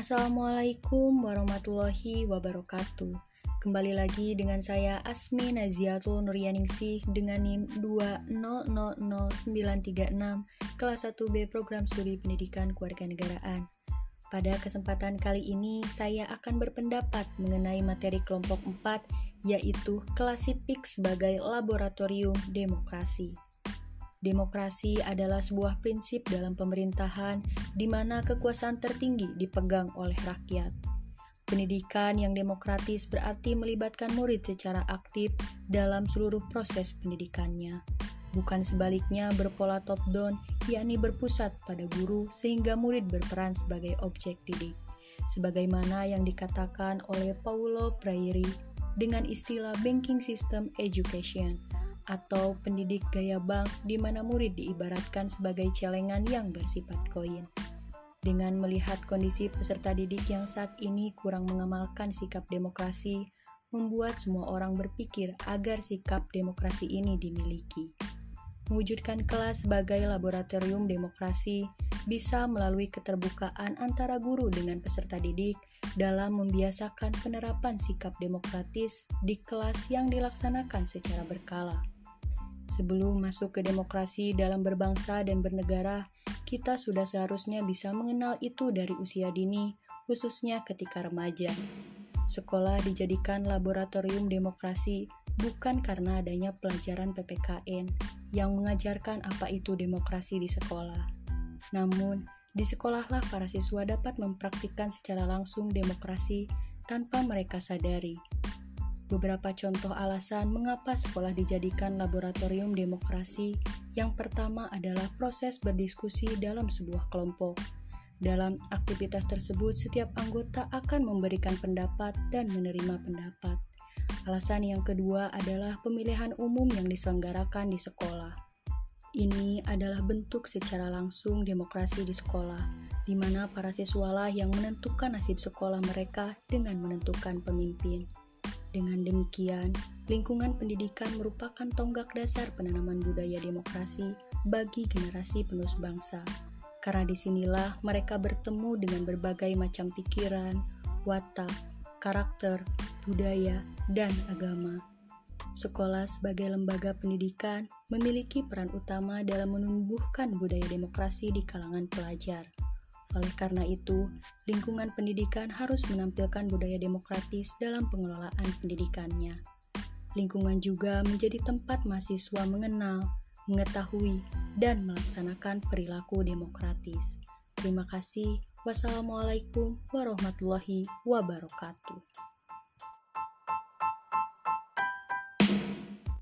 Assalamualaikum warahmatullahi wabarakatuh. Kembali lagi dengan saya Asmi Naziatul Nuryaningsih dengan NIM 2000936 kelas 1B Program Studi Pendidikan Kewarganegaraan. Pada kesempatan kali ini saya akan berpendapat mengenai materi kelompok 4 yaitu klasifik sebagai laboratorium demokrasi. Demokrasi adalah sebuah prinsip dalam pemerintahan di mana kekuasaan tertinggi dipegang oleh rakyat. Pendidikan yang demokratis berarti melibatkan murid secara aktif dalam seluruh proses pendidikannya, bukan sebaliknya berpola top-down, yakni berpusat pada guru sehingga murid berperan sebagai objek didik. Sebagaimana yang dikatakan oleh Paulo Freire dengan istilah banking system education – atau pendidik gaya bank di mana murid diibaratkan sebagai celengan yang bersifat koin. Dengan melihat kondisi peserta didik yang saat ini kurang mengamalkan sikap demokrasi, membuat semua orang berpikir agar sikap demokrasi ini dimiliki. Mewujudkan kelas sebagai laboratorium demokrasi bisa melalui keterbukaan antara guru dengan peserta didik dalam membiasakan penerapan sikap demokratis di kelas yang dilaksanakan secara berkala. Sebelum masuk ke demokrasi dalam berbangsa dan bernegara, kita sudah seharusnya bisa mengenal itu dari usia dini, khususnya ketika remaja. Sekolah dijadikan laboratorium demokrasi bukan karena adanya pelajaran PPKN yang mengajarkan apa itu demokrasi di sekolah. Namun, di sekolahlah para siswa dapat mempraktikkan secara langsung demokrasi tanpa mereka sadari. Beberapa contoh alasan mengapa sekolah dijadikan laboratorium demokrasi. Yang pertama adalah proses berdiskusi dalam sebuah kelompok. Dalam aktivitas tersebut, setiap anggota akan memberikan pendapat dan menerima pendapat. Alasan yang kedua adalah pemilihan umum yang diselenggarakan di sekolah. Ini adalah bentuk secara langsung demokrasi di sekolah, di mana para siswalah yang menentukan nasib sekolah mereka dengan menentukan pemimpin. Dengan demikian, lingkungan pendidikan merupakan tonggak dasar penanaman budaya demokrasi bagi generasi penerus bangsa. Karena di sinilah mereka bertemu dengan berbagai macam pikiran, watak, karakter, budaya, dan agama. Sekolah sebagai lembaga pendidikan memiliki peran utama dalam menumbuhkan budaya demokrasi di kalangan pelajar. Oleh karena itu, lingkungan pendidikan harus menampilkan budaya demokratis dalam pengelolaan pendidikannya. Lingkungan juga menjadi tempat mahasiswa mengenal, mengetahui, dan melaksanakan perilaku demokratis. Terima kasih. Wassalamualaikum warahmatullahi wabarakatuh.